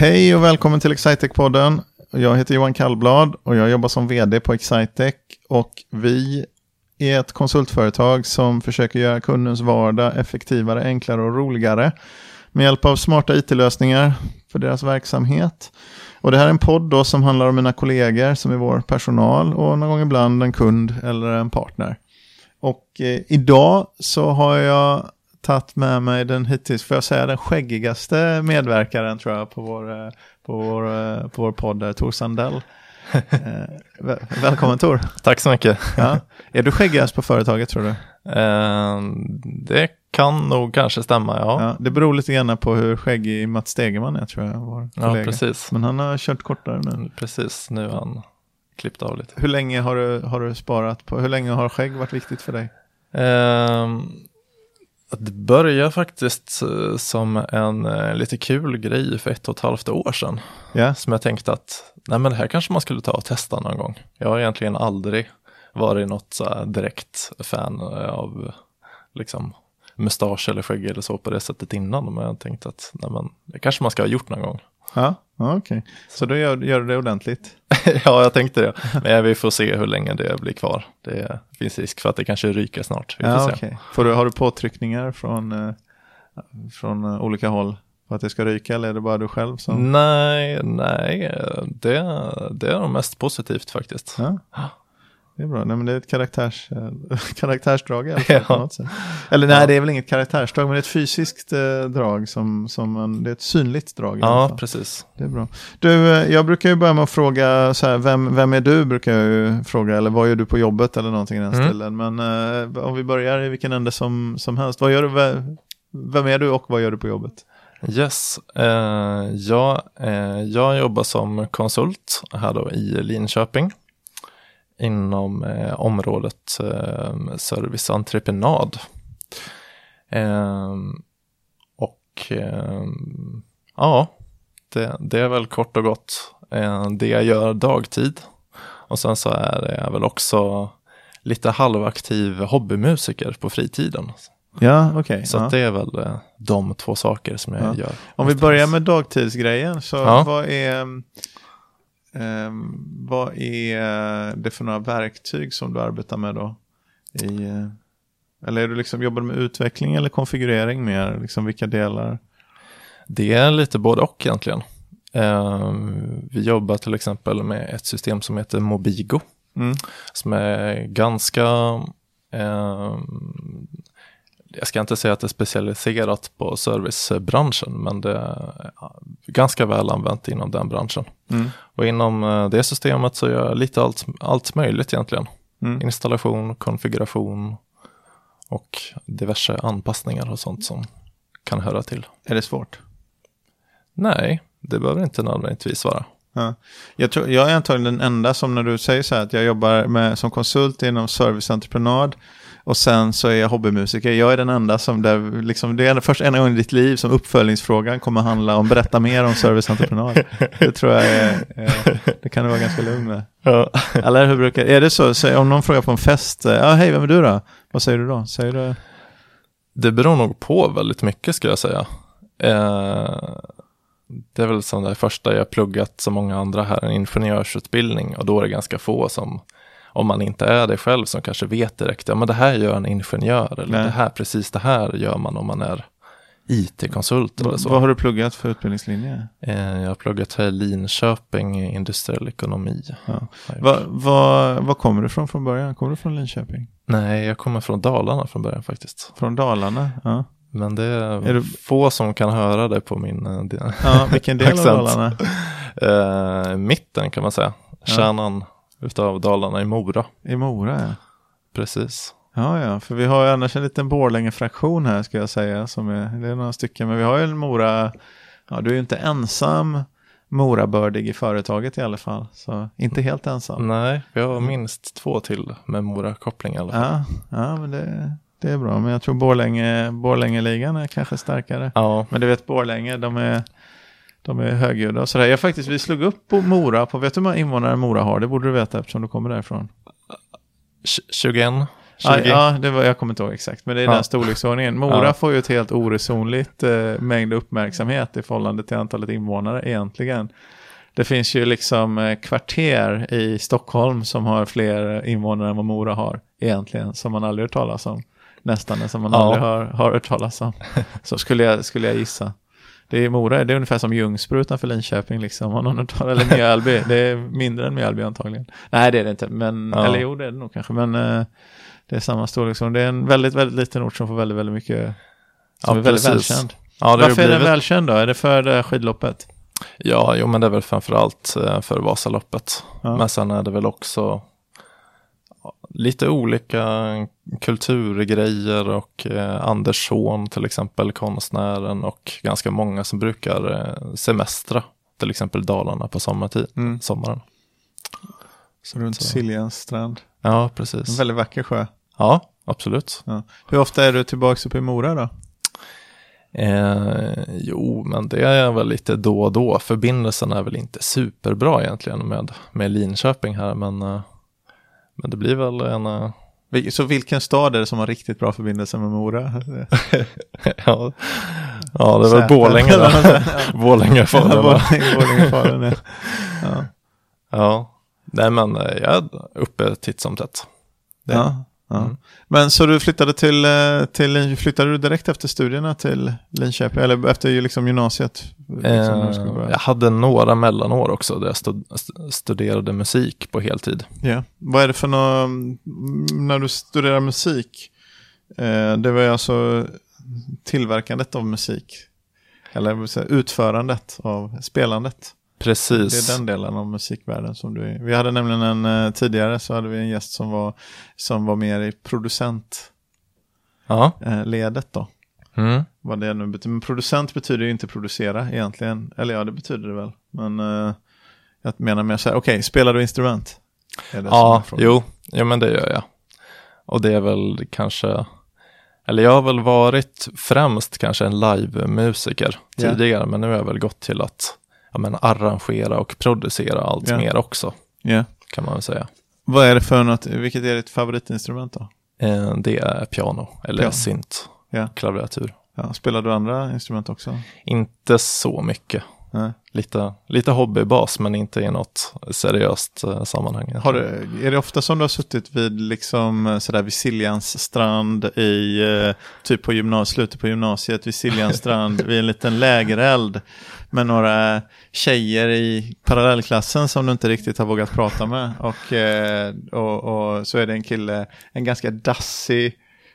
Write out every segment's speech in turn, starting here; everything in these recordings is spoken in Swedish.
Hej och välkommen till Excitec-podden. Jag heter Johan Kallblad och jag jobbar som vd på Excitec. Och vi är ett konsultföretag som försöker göra kundens vardag effektivare, enklare och roligare med hjälp av smarta it-lösningar för deras verksamhet. Och det här är en podd då som handlar om mina kollegor som är vår personal och någon gång ibland en kund eller en partner. Och eh, idag så har jag tagit med mig den hittills, får jag säga, den skäggigaste medverkaren tror jag på vår, eh, på vår, eh, på vår podd, Tor Sandell. eh, välkommen Tor. Tack så mycket. Ja. Är du skäggigast på företaget tror du? Eh, det kan nog kanske stämma, ja. ja. Det beror lite grann på hur skäggig Mats Stegeman är tror jag. Vår ja, precis. Men han har kört kortare nu. Precis, nu har han klippt av lite. Hur länge har du, har du sparat på, hur länge har skägg varit viktigt för dig? Eh, det började faktiskt eh, som en eh, lite kul grej för ett och ett halvt år sedan. Yeah. Som jag tänkte att, nej men det här kanske man skulle ta och testa någon gång. Jag har egentligen aldrig varit något så direkt fan eh, av liksom mustasch eller skägg eller så på det sättet innan. Men jag tänkte att nej men, det kanske man ska ha gjort någon gång. Ja, okej. Okay. Så då gör, gör, du det ordentligt? ja, jag tänkte det. Men vi får se hur länge det blir kvar. Det finns risk för att det kanske ryker snart. Vi får ja, se. Okay. Får du, har du påtryckningar från, eh, från eh, olika håll? För att det ska ryka eller är det bara du själv som? Nej, nej, det, det är nog mest positivt faktiskt. Ja. Det är bra, nej, men det är ett karaktärs, karaktärsdrag i alla fall. Ja. Eller nej, ja. det är väl inget karaktärsdrag, men det är ett fysiskt eh, drag som, som en, det är ett synligt drag. Ja, precis. Det är bra. Du, eh, jag brukar ju börja med att fråga, så här, vem, vem är du, brukar jag ju fråga, eller vad gör du på jobbet eller någonting i den mm. stilen. Men eh, om vi börjar i vilken ände som, som helst, vad gör du, vem är du och vad gör du på jobbet? Yes, eh, jag, eh, jag jobbar som konsult här då i Linköping inom eh, området eh, serviceentreprenad. Eh, och eh, ja, det, det, är väl kort och gott eh, det jag gör dagtid. Och sen så är jag väl också lite halvaktiv hobbymusiker på fritiden. Ja. Okay, så ja. det är väl de två saker som jag ja. gör. Om vi börjar med dagtidsgrejen, så ja. vad är Um, vad är det för några verktyg som du arbetar med då? I, uh, eller är du liksom, jobbar med utveckling eller konfigurering mer? Liksom vilka delar? Det är lite både och egentligen. Uh, vi jobbar till exempel med ett system som heter Mobigo. Mm. Som är ganska uh, jag ska inte säga att det är specialiserat på servicebranschen, men det är ganska väl använt inom den branschen. Mm. Och inom eh, det systemet så gör jag lite allt, allt möjligt egentligen. Mm. Installation, konfiguration och diverse anpassningar och sånt som kan höra till. Är det svårt? Nej, det behöver inte nödvändigtvis vara. Ja. Jag, tror, jag är antagligen den enda som när du säger så här att jag jobbar med, som konsult inom serviceentreprenad och sen så är jag hobbymusiker. Jag är den enda som, där, liksom, det är först en gång i ditt liv som uppföljningsfrågan kommer handla om berätta mer om serviceentreprenad. Det tror jag är, det kan du vara ganska lugn med. Ja. Eller hur brukar, är det så, så om någon frågar på en fest, ja hej vem är du då? Vad säger du då? Säger du? Det beror nog på väldigt mycket ska jag säga. Eh, det är väl som det första jag pluggat som många andra här, en ingenjörsutbildning och då är det ganska få som om man inte är det själv som kanske vet direkt, ja men det här gör en ingenjör eller Nej. det här, precis det här gör man om man är IT-konsult eller så. Vad har du pluggat för utbildningslinje? Eh, jag har pluggat här i Linköping, industriell ekonomi. Ja. Vad va, va kommer du ifrån från början? Kommer du från Linköping? Nej, jag kommer från Dalarna från början faktiskt. Från Dalarna? Ja. Men det är, är du... få som kan höra det på min eh, Ja, vilken del av Dalarna? eh, mitten kan man säga. Kärnan utav Dalarna i Mora. I Mora ja. Precis. Ja, ja, för vi har ju annars en liten Borlänge-fraktion här ska jag säga. Som är, det är några stycken, men vi har ju en Mora, ja du är ju inte ensam Morabördig i företaget i alla fall. Så inte helt ensam. Nej, vi har minst två till med Mora-koppling i alla fall. Ja, ja men det, det är bra. Men jag tror Borlänge, Borlänge-ligan är kanske starkare. Ja. Men du vet Borlänge, de är de är högljudda och sådär. Jag faktiskt, vi slog upp på Mora, på, vet du hur många invånare Mora har? Det borde du veta eftersom du kommer därifrån. 21. Ja, ja, det var, jag kommer inte ihåg exakt, men det är ja. den storleksordningen. Mora ja. får ju ett helt oresonligt eh, mängd uppmärksamhet i förhållande till antalet invånare egentligen. Det finns ju liksom eh, kvarter i Stockholm som har fler invånare än vad Mora har egentligen, som man aldrig hört talas om. Nästan, som man aldrig har, har hört talas om. Så skulle jag, skulle jag gissa. Det är Mora, det är ungefär som Ljungsbro utanför Linköping liksom. Har någon hört eller Mjölby, det är mindre än Mjölby antagligen. Nej det är det inte, men, ja. eller jo det är det nog kanske, men uh, det är samma storlek. Liksom. Det är en väldigt, väldigt liten ort som får väldigt, väldigt mycket, som ja, är väldigt precis. välkänd. Ja, Varför blivit... är den välkänd då? Är det för det skidloppet? Ja, jo men det är väl framförallt eh, för Vasaloppet. Ja. Men sen är det väl också lite olika kulturgrejer och eh, Andersson till exempel, konstnären och ganska många som brukar eh, semestra, till exempel Dalarna på sommartid, mm. sommaren. Så runt Siljans strand. Ja, precis. En väldigt vacker sjö. Ja, absolut. Ja. Hur ofta är du tillbaka uppe i Mora då? Eh, jo, men det är väl lite då och då. Förbindelsen är väl inte superbra egentligen med, med Linköping här, men, eh, men det blir väl en... Eh... Så vilken stad är det som har riktigt bra förbindelse med Mora? ja, ja, det är väl Borlänge då. Borlänge, Falun. Borlänge, ja. ja. Nej men eh, jag är uppe titt som tätt. Ja. Ja. Mm. Men så du flyttade till, eh, till flyttade du direkt efter studierna till Linköping, eller efter liksom gymnasiet? Liksom, eh, jag hade några mellanår också där jag stud studerade musik på heltid. Ja, vad är det för något, när du studerar musik, eh, det var alltså tillverkandet av musik, eller utförandet av spelandet? Precis. Det är den delen av musikvärlden som du är. Vi hade nämligen en, eh, tidigare så hade vi en gäst som var, som var mer i producentledet då. Mm. Vad det nu betyder. Men producent betyder ju inte producera egentligen. Eller ja, det betyder det väl. Men uh, jag menar mer så här, okej, okay, spelar du instrument? ja, jo, ja, men det gör jag. Och det är väl kanske, eller jag har väl varit främst kanske en live-musiker yeah. tidigare, men nu har jag väl gått till att ja, men, arrangera och producera allt yeah. mer också. Yeah. Kan man väl säga. Vad är det för något, vilket är ditt favoritinstrument då? Eh, det är piano, eller piano. synt, yeah. klaviatur. Ja, spelar du andra instrument också? Inte så mycket. Nej. Lite, lite hobbybas men inte i något seriöst eh, sammanhang. Har du, är det ofta som du har suttit vid, liksom, eh, sådär, vid Siljans strand i, eh, typ på gymnasiet, slutet på gymnasiet, vid Siljans strand, vid en liten lägereld med några tjejer i parallellklassen som du inte riktigt har vågat prata med. Och, eh, och, och så är det en kille, en ganska dassig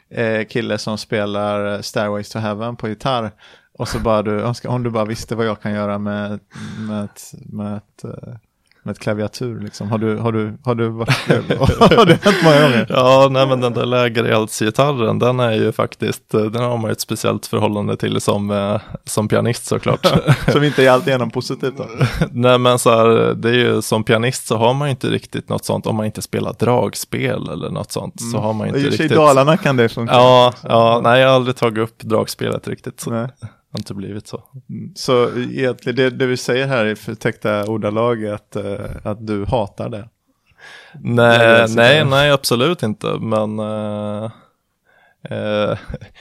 eh, kille som spelar Stairways to Heaven på gitarr. Och så bara du, om du bara visste vad jag kan göra med, med, ett, med eh, med ett klaviatur liksom. Har du, har du, har du varit, har det hänt många gånger? Ja, nej men den där lägereldsgitarren, den är ju faktiskt, eh, den har man ju ett speciellt förhållande till som, eh, som pianist såklart. som inte är alltigenom positivt då? nej men så här, det är ju som pianist så har man ju inte riktigt något sånt, om man inte spelar dragspel eller något sånt, mm. så har man inte I riktigt. I Dalarna kan det funka. Ja, ja, nej jag har aldrig tagit upp dragspelet riktigt. Så. Nej har inte blivit så. Så egentligen det, det vi säger här i förtäckta ordalag är att, uh, att du hatar det? Nej, nej, nej, absolut inte. Men uh, uh,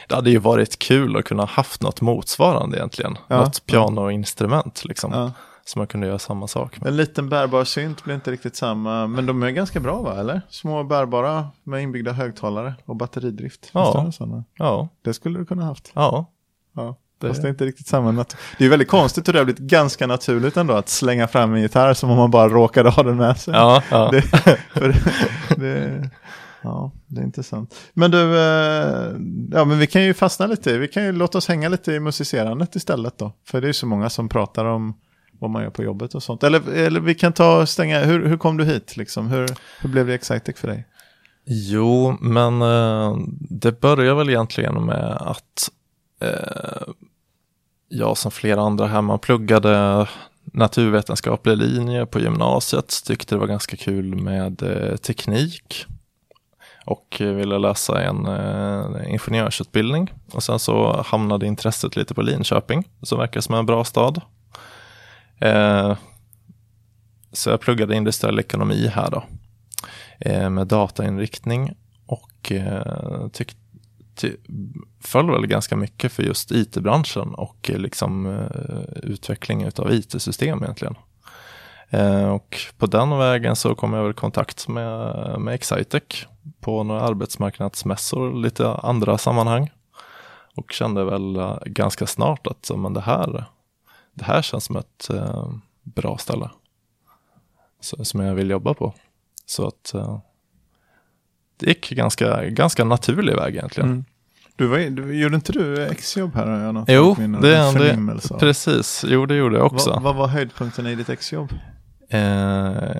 det hade ju varit kul att kunna haft något motsvarande egentligen. Ja, något pianoinstrument liksom. Ja. Så man kunde göra samma sak. Med. En liten bärbar synt blir inte riktigt samma, men de är ganska bra va, eller? Små bärbara med inbyggda högtalare och batteridrift. Ja. ja. Det skulle du kunna haft. Ja. ja. Det... Fast det är inte riktigt samma. Nat- det är väldigt konstigt hur det har blivit ganska naturligt ändå att slänga fram en gitarr som om man bara råkade ha den med sig. Ja, ja. Det, för, det, ja, det är intressant. Men du, eh, ja men vi kan ju fastna lite, vi kan ju låta oss hänga lite i musicerandet istället då. För det är ju så många som pratar om vad man gör på jobbet och sånt. Eller, eller vi kan ta och stänga, hur, hur kom du hit liksom? Hur, hur blev det Excitec för dig? Jo, men eh, det börjar väl egentligen med att eh, jag som flera andra här, man pluggade naturvetenskaplig linje på gymnasiet, tyckte det var ganska kul med eh, teknik och eh, ville läsa en eh, ingenjörsutbildning. Och sen så hamnade intresset lite på Linköping, som verkar som en bra stad. Eh, så jag pluggade industriell ekonomi här då, eh, med datainriktning. Och tyckte eh, föll väl ganska mycket för just it-branschen och eh, liksom eh, utveckling av it-system egentligen. Eh, och på den vägen så kom jag väl i kontakt med, med Excitec på några arbetsmarknadsmässor och lite andra sammanhang. Och kände väl eh, ganska snart att men det, här, det här känns som ett eh, bra ställe så, som jag vill jobba på. Så att eh, det gick ganska, ganska naturlig väg egentligen. Mm. Du var, du, gjorde inte du exjobb här? Jag jo, det, det, precis. Jo, det gjorde jag också. Vad, vad var höjdpunkten i ditt exjobb? Eh,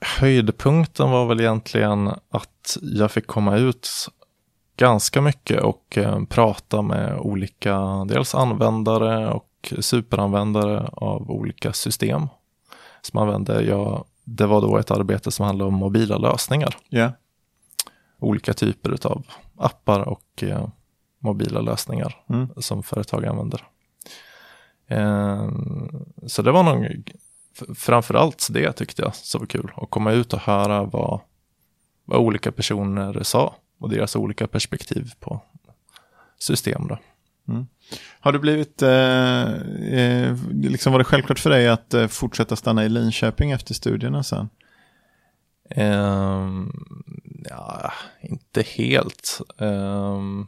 höjdpunkten var väl egentligen att jag fick komma ut ganska mycket och eh, prata med olika, dels användare och superanvändare av olika system som använde. Jag, det var då ett arbete som handlade om mobila lösningar. Yeah. Olika typer av appar och eh, mobila lösningar mm. som företag använder. Eh, så det var nog framförallt det tyckte jag så var kul. Att komma ut och höra vad, vad olika personer sa och deras olika perspektiv på system. Då. Mm. Har det blivit, eh, eh, liksom var det självklart för dig att eh, fortsätta stanna i Linköping efter studierna sen? Um, ja, inte helt. Um,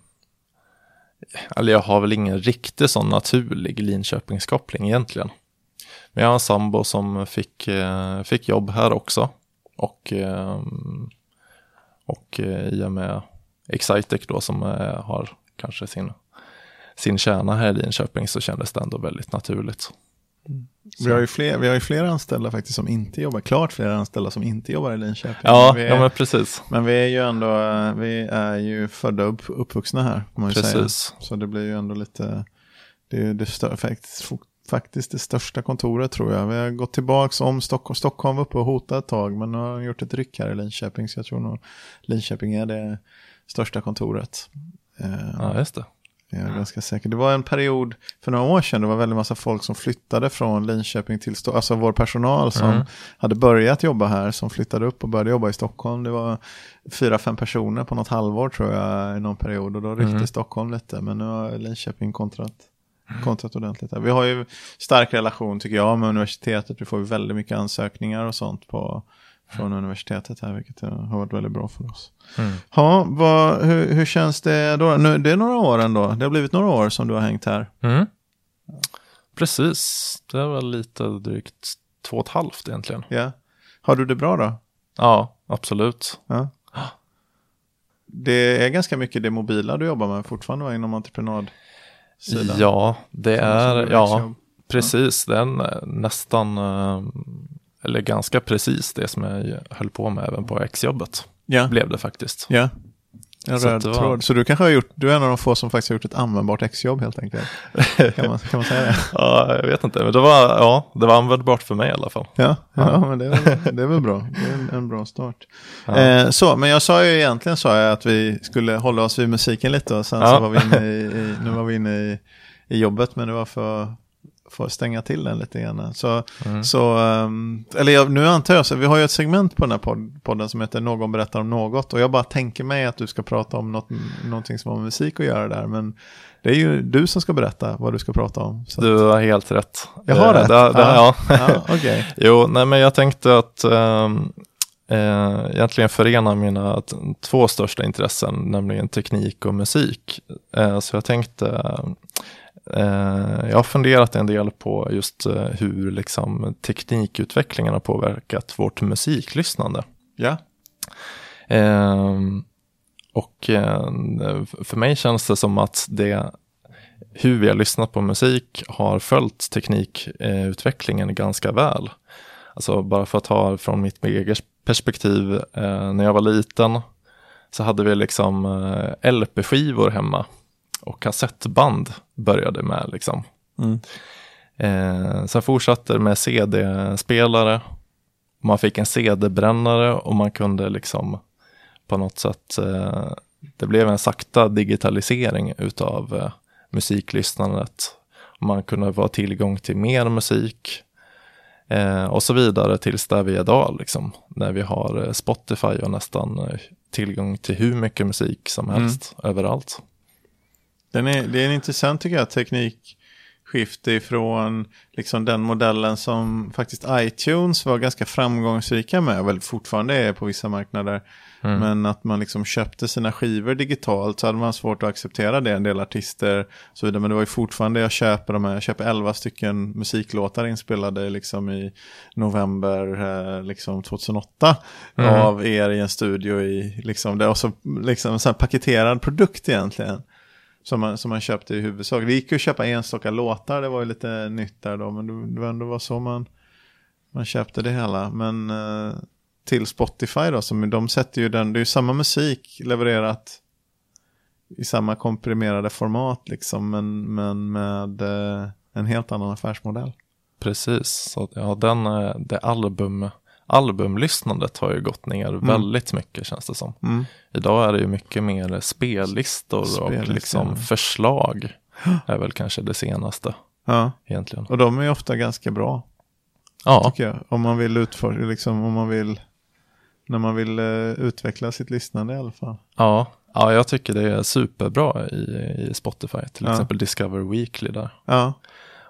eller jag har väl ingen riktig sån naturlig Linköpingskoppling egentligen. Men jag har en sambo som fick, eh, fick jobb här också. Och, eh, och eh, i och med Excitec då som har kanske sin, sin kärna här i Linköping så kändes det ändå väldigt naturligt. Mm. Vi har, ju fler, vi har ju flera anställda faktiskt som inte jobbar, klart flera anställda som inte jobbar i Linköping. Ja, men, är, ja men precis. Men vi är ju ändå, vi är ju födda och upp, uppvuxna här. Man precis. Säga. Så det blir ju ändå lite, det, det stör, faktiskt, faktiskt det största kontoret tror jag. Vi har gått tillbaka om Stockholm. Stockholm var uppe och hotade ett tag men nu har de gjort ett ryck här i Linköping så jag tror nog Linköping är det största kontoret. Ja, just det. Jag är ganska säker. Det var en period för några år sedan, det var väldigt massa folk som flyttade från Linköping till Stockholm, alltså vår personal som mm. hade börjat jobba här, som flyttade upp och började jobba i Stockholm. Det var fyra, fem personer på något halvår tror jag i någon period och då ryckte mm. Stockholm lite, men nu har Linköping kontrat kontrat ordentligt. Här. Vi har ju stark relation tycker jag med universitetet. Vi får väldigt mycket ansökningar och sånt på, från universitetet här, vilket har varit väldigt bra för oss. Mm. Ja, vad, hur, hur känns det då? Nu, det är några år ändå. Det har blivit några år som du har hängt här. Mm. Precis, det väl lite drygt två och ett halvt egentligen. Ja. Har du det bra då? Ja, absolut. Ja. Det är ganska mycket det mobila du jobbar med fortfarande inom entreprenad? Sidan. Ja, det är, ja, precis, det är nästan, eh, eller ganska precis det som jag höll på med även på exjobbet. Ja. Blev det faktiskt. Ja. En röd så, var... så du kanske har gjort, du är en av de få som faktiskt har gjort ett användbart exjobb helt enkelt. Kan man, kan man säga det? ja, jag vet inte, men det var, ja, det var användbart för mig i alla fall. Ja, ja, ja. men det är, det är väl bra. Det är en, en bra start. Ja. Eh, så, men jag sa ju egentligen sa jag att vi skulle hålla oss vid musiken lite och sen så var vi inne i, i, nu var vi inne i, i jobbet, men det var för får stänga till den lite grann. Så, mm. så um, eller jag, nu antar jag, så vi har ju ett segment på den här podd, podden som heter Någon berättar om något och jag bara tänker mig att du ska prata om något, någonting som har med musik att göra där, men det är ju du som ska berätta vad du ska prata om. du har helt rätt. Jag har eh, rätt? Det, det, ja. ja. okay. jo, nej men jag tänkte att um, eh, egentligen förena mina två största intressen, nämligen teknik och musik. Eh, så jag tänkte jag har funderat en del på just eh, hur liksom, teknikutvecklingen har påverkat vårt musiklyssnande. Ja. Ehm, och eh, för mig känns det som att det, hur vi har lyssnat på musik har följt teknikutvecklingen ganska väl. Alltså bara för att ta från mitt eget perspektiv, när jag var liten så hade vi liksom LP-skivor hemma och kassettband började med. Liksom. Mm. Eh, sen fortsatte det med CD-spelare. Man fick en CD-brännare och man kunde liksom på något sätt, eh, det blev en sakta digitalisering utav eh, musiklyssnandet. Man kunde få tillgång till mer musik eh, och så vidare tills där vi är idag, liksom, när vi har eh, Spotify och nästan eh, tillgång till hur mycket musik som helst överallt. Den är, det är en intressant tycker jag, teknikskifte ifrån liksom den modellen som faktiskt iTunes var ganska framgångsrika med, väl fortfarande är på vissa marknader. Mm. Men att man liksom köpte sina skivor digitalt så hade man svårt att acceptera det, en del artister så vidare. Men det var ju fortfarande, jag köper de här, jag köper 11 stycken musiklåtar inspelade liksom i november eh, liksom 2008 Mm. av er i en studio i liksom, det var så liksom en sån paketerad produkt egentligen. Som man, som man köpte i huvudsak. Det gick ju att köpa enstaka låtar, det var ju lite nytt där då, men det, var ändå var så man, man köpte det hela. Men eh, till Spotify då, som de sätter ju den, det är ju samma musik levererat i samma komprimerade format liksom, men, men med eh, en helt annan affärsmodell. Precis, så ja, den, eh, det album, albumlyssnandet har ju gått ner väldigt mycket känns det som. Mm. Idag är det ju mycket mer spellistor och liksom förslag. är väl kanske det senaste Ja, egentligen. och de är ju ofta ganska bra. Ja, tycker jag. Om man vill utforska, liksom om man vill, när man vill eh, utveckla sitt lyssnande i alla fall. ja, ja, jag tycker det är superbra i, i Spotify, till Ja. exempel Discover Weekly där. Ja,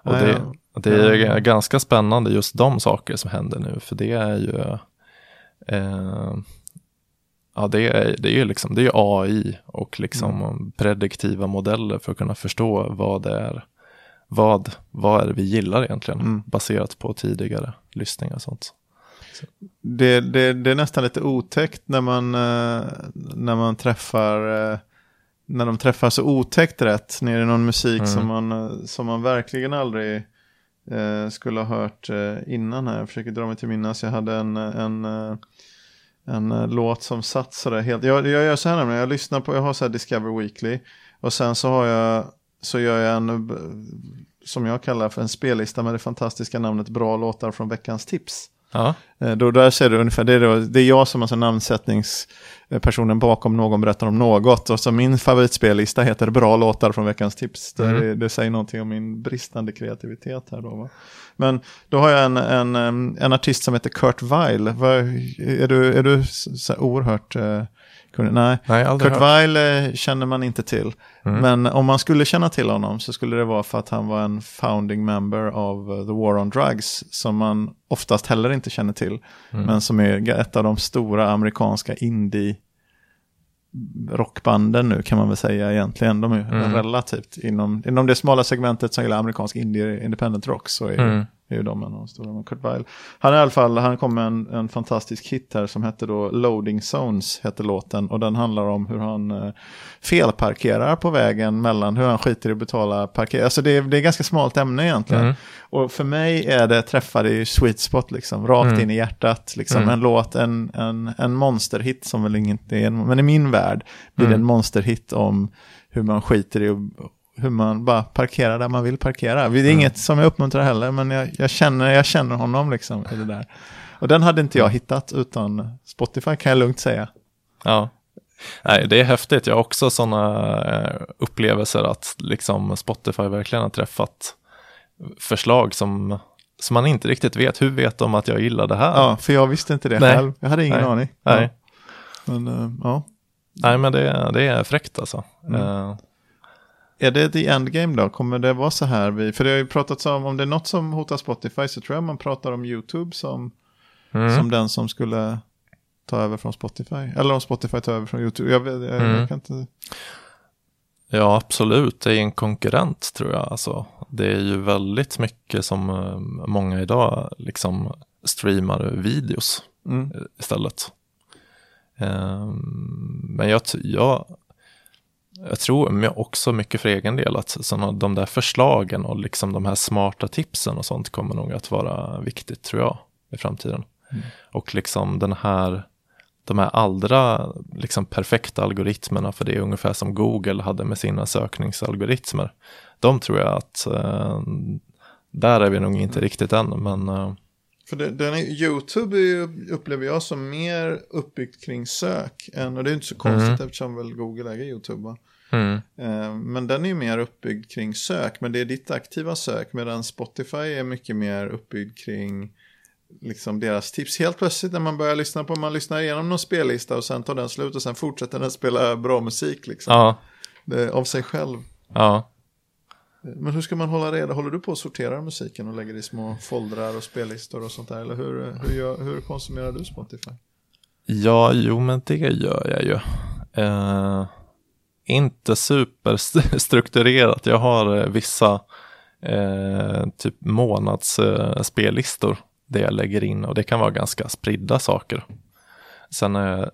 Och Ja, det. Det är Ja. ganska spännande just de saker som händer nu, för det är ju eh, Ja, det är, det är ju liksom, det är AI och liksom Mm. prediktiva modeller för att kunna förstå vad det är, vad, vad är det vi gillar egentligen, Mm. baserat på tidigare lyssningar och sånt. det, det, det är nästan lite otäckt när man, eh, när man träffar, eh, när de träffar så otäckt rätt ner i någon musik Mm. som, man, eh, som man verkligen aldrig Eh, skulle ha hört eh, innan här. Jag försöker dra mig till minnas, jag hade en, eh, en, eh, en låt som satt sådär helt, jag, jag gör så här nämligen, jag lyssnar på, jag har så här Discover Weekly och sen så har jag, så gör jag en, som jag kallar för en spellista med det fantastiska namnet Bra låtar från veckans tips. Ja, Eh, Då, där ser du ungefär, det är, då, det är jag som är namnsättningspersonen bakom någon berättar om något. Och så min favoritspellista heter Bra låtar från veckans tips. Mm. det, det säger någonting om min bristande kreativitet här då. Va? Men då har jag en, en, en artist som heter Kurt Weill. Är du, är du så oerhört kunnig? Nej. nej, Kurt hört. Weill eh, känner man inte till. Mm. Men om man skulle känna till honom så skulle det vara för att han var en founding member av eh, The War on Drugs. Som man oftast heller inte känner till. Mm. Men som är ett av de stora amerikanska indie rockbanden nu kan man väl säga egentligen. De är Mm. relativt inom, inom det smala segmentet som gäller amerikansk indie independent rock så är, ju- Mm. är ju de en av de stora. Men Kurt Weill. Han är i alla fall, han kom med en, en fantastisk hit här som hette då Loading Zones, hette låten. Och den handlar om hur han eh, felparkerar på vägen mellan, hur han skiter i att betala parkering. Alltså det är, det är ganska smalt ämne egentligen. Mm. Och för mig är det träffar i sweet spot, liksom, rakt Mm. in i hjärtat. Liksom, Mm. En låt, en, en, en monsterhit som väl inte är, en- men i min värld blir det Mm. en monsterhit om hur man skiter i och hur man bara parkerar där man vill parkera. Det är Mm. inget som jag uppmuntrar heller, men jag, jag, känner, jag känner honom liksom i det där. Och den hade inte jag hittat utan Spotify kan jag lugnt säga. Ja. Nej, det är häftigt. Jag har också sådana eh, upplevelser att liksom Spotify verkligen har träffat förslag som, som man inte riktigt vet. Hur vet de att jag gillar det här? Ja, för jag visste inte det Nej. själv. Jag hade ingen Nej. aning. Nej. Ja. Men eh, ja. Nej, men det, det är fräckt alltså. Mm. Är det the endgame då? Kommer det vara så här? Vi, för det har ju pratats om, om det är något som hotar Spotify så tror jag man pratar om YouTube som, mm. som den som skulle ta över från Spotify. Eller om Spotify tar över från YouTube. Jag, vet, jag, Mm. jag kan inte... Ja, absolut. Det är en konkurrent tror jag. Alltså, det är ju väldigt mycket som eh, många idag liksom streamar videos Mm. istället. Ehm, Men jag, jag, jag tror också mycket för egen del att såna, de där förslagen och liksom de här smarta tipsen och sånt kommer nog att vara viktigt tror jag i framtiden. Mm. Och liksom den här, de här allra liksom perfekta algoritmerna för det är ungefär som Google hade med sina sökningsalgoritmer. De tror jag att eh, där är vi nog inte riktigt än, men eh, För det, den är, YouTube är ju, upplever jag som mer uppbyggt kring sök. Än, och det är inte så konstigt Mm. eftersom väl Google äger YouTube. Va? mm, Eh, men den är ju mer uppbyggd kring sök. Men det är ditt aktiva sök. Medan Spotify är mycket mer uppbyggd kring liksom deras tips. Helt plötsligt när man börjar lyssna på, man lyssnar igenom någon spellista och sen tar den slut och sen fortsätter den spela bra musik liksom. Ja, Det, av sig själv. ja. Men hur ska man hålla reda? Håller du på att sortera musiken och lägger i små foldrar och spellistor och sånt där? Eller hur, hur, gör, hur konsumerar du Spotify? Ja, jo men det gör jag ju. Eh, inte superstrukturerat. Jag har eh, vissa eh, typ månadsspellistor eh, där jag lägger in och det kan vara ganska spridda saker. Sen, eh,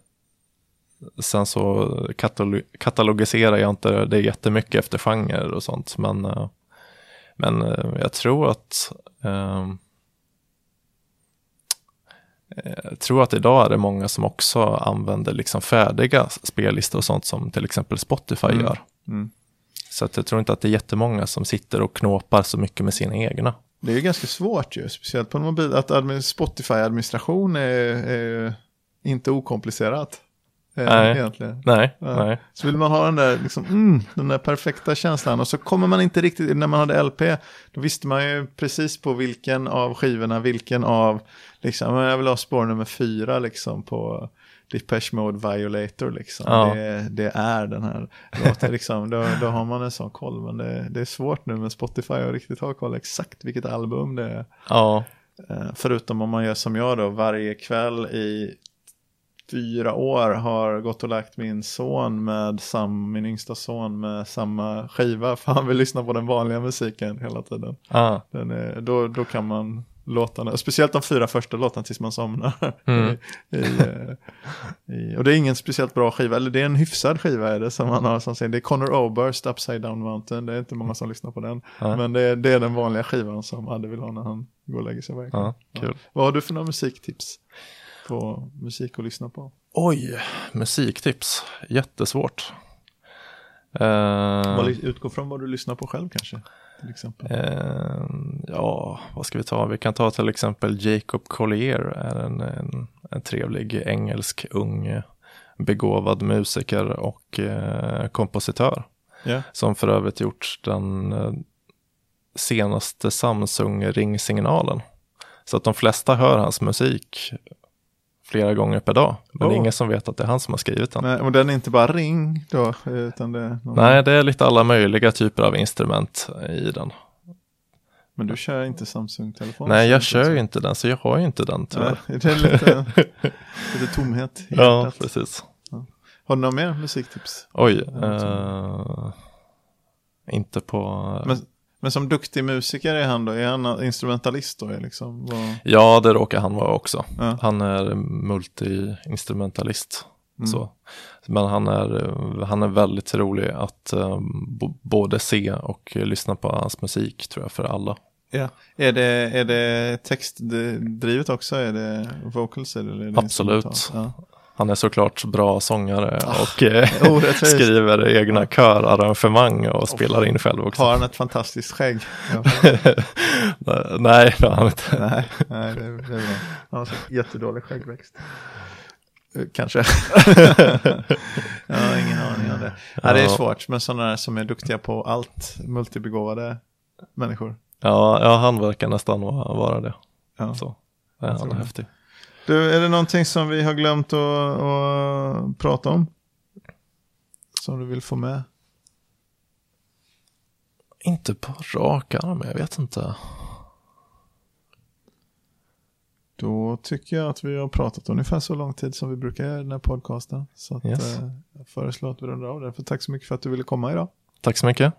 sen så katalo katalogiserar jag inte det jättemycket efter genre och sånt men, eh, men eh, jag tror att ehm, jag tror att idag är det många som också använder liksom färdiga spellistor och sånt som till exempel Spotify Mm. gör. Mm. Så att jag tror inte att det är jättemånga som sitter och knåpar så mycket med sina egna. Det är ju ganska svårt ju, speciellt på en mobil, att admin, Spotify-administration är, är inte okomplicerat. Eh, Nej. Egentligen. Nej, Ja. nej. Så vill man ha den där, liksom, mm, den där perfekta känslan och så kommer man inte riktigt, när man hade LP, då visste man ju precis på vilken av skivorna, vilken av, liksom, jag vill ha spår nummer fyra liksom på Depeche Mode Violator liksom. Ja. Det, det är den här låten liksom, då, då har man en sån koll, men det, det är svårt nu med Spotify att riktigt ha koll exakt vilket album det är. Ja, Eh, Förutom om man gör som jag då, varje kväll i fyra år har gått och lagt min son med sam, min yngsta son med samma skiva för han vill lyssna på den vanliga musiken hela tiden. ah, är, då, då kan man låtarna, speciellt de fyra första låtarna tills man somnar. Mm. I, eh, i, och det är ingen speciellt bra skiva, eller det är en hyfsad skiva är det som man har som säger. Det är Connor Oberst, Upside Down Mountain, det är inte många som lyssnar på den. Ja. Men det är, det är den vanliga skivan som Adde vill ha när han går och lägger sig kväll. ja, kul. Vad har du för några musiktips på musik att lyssna på? Oj, musiktips. Jättesvårt. Li- Utgå från vad du lyssnar på själv kanske, till exempel. eh, ja, vad ska vi ta? Vi kan ta till exempel Jacob Collier, är en, en, en trevlig engelsk ung begåvad musiker och eh, kompositör. Ja. Som för övrigt gjort den eh, senaste Samsung ringsignalen. Så att de flesta hör hans musik flera gånger per dag. Men det är Oh. ingen som vet att det är han som har skrivit den. Men, och den är inte bara ring då, utan det är någon... Nej, det är lite alla möjliga typer av instrument i den. Men du kör inte Samsung-telefon? Nej, jag kör ju inte den, så jag har ju inte den tyvärr. Nej, det är lite, lite tomhet i Ja, hjärtat. precis. Har du några mer musiktips? Oj, Ja, eh, inte på... Men, men som duktig musiker är han då? Är han instrumentalist då? Liksom, vad... Ja, det råkar han vara också. ja. Han är multi-instrumentalist. Mm. Så. Men han är, han är väldigt rolig att eh, både se och lyssna på hans musik tror jag för alla. Ja. Är, det, är det textdrivet också? Är det vocals? Eller är det Absolut. instrumental? Han är såklart bra sångare Ah, och eh, skriver egna körarrangemang och spelar in själv också. Har han ett fantastiskt skägg? Nej, det har han inte. nej, nej, det är, det är bra. Han har så jättedålig skäggväxt. Eh, Kanske. jag har ingen aning om det. Ja, det är svårt med sådana där som är duktiga på allt, multibegåvade människor. Ja, ja, han verkar nästan vara det. Ja. Så. Ja, han är häftig. Du, är det någonting som vi har glömt att, att prata om? Som du vill få med? Inte på rak arm, jag vet inte. Då tycker jag att vi har pratat ungefär så lång tid som vi brukar i den här podcasten. Så att, Yes. eh, jag föreslår att vi rundar av det. För tack så mycket för att du ville komma idag. Tack så mycket.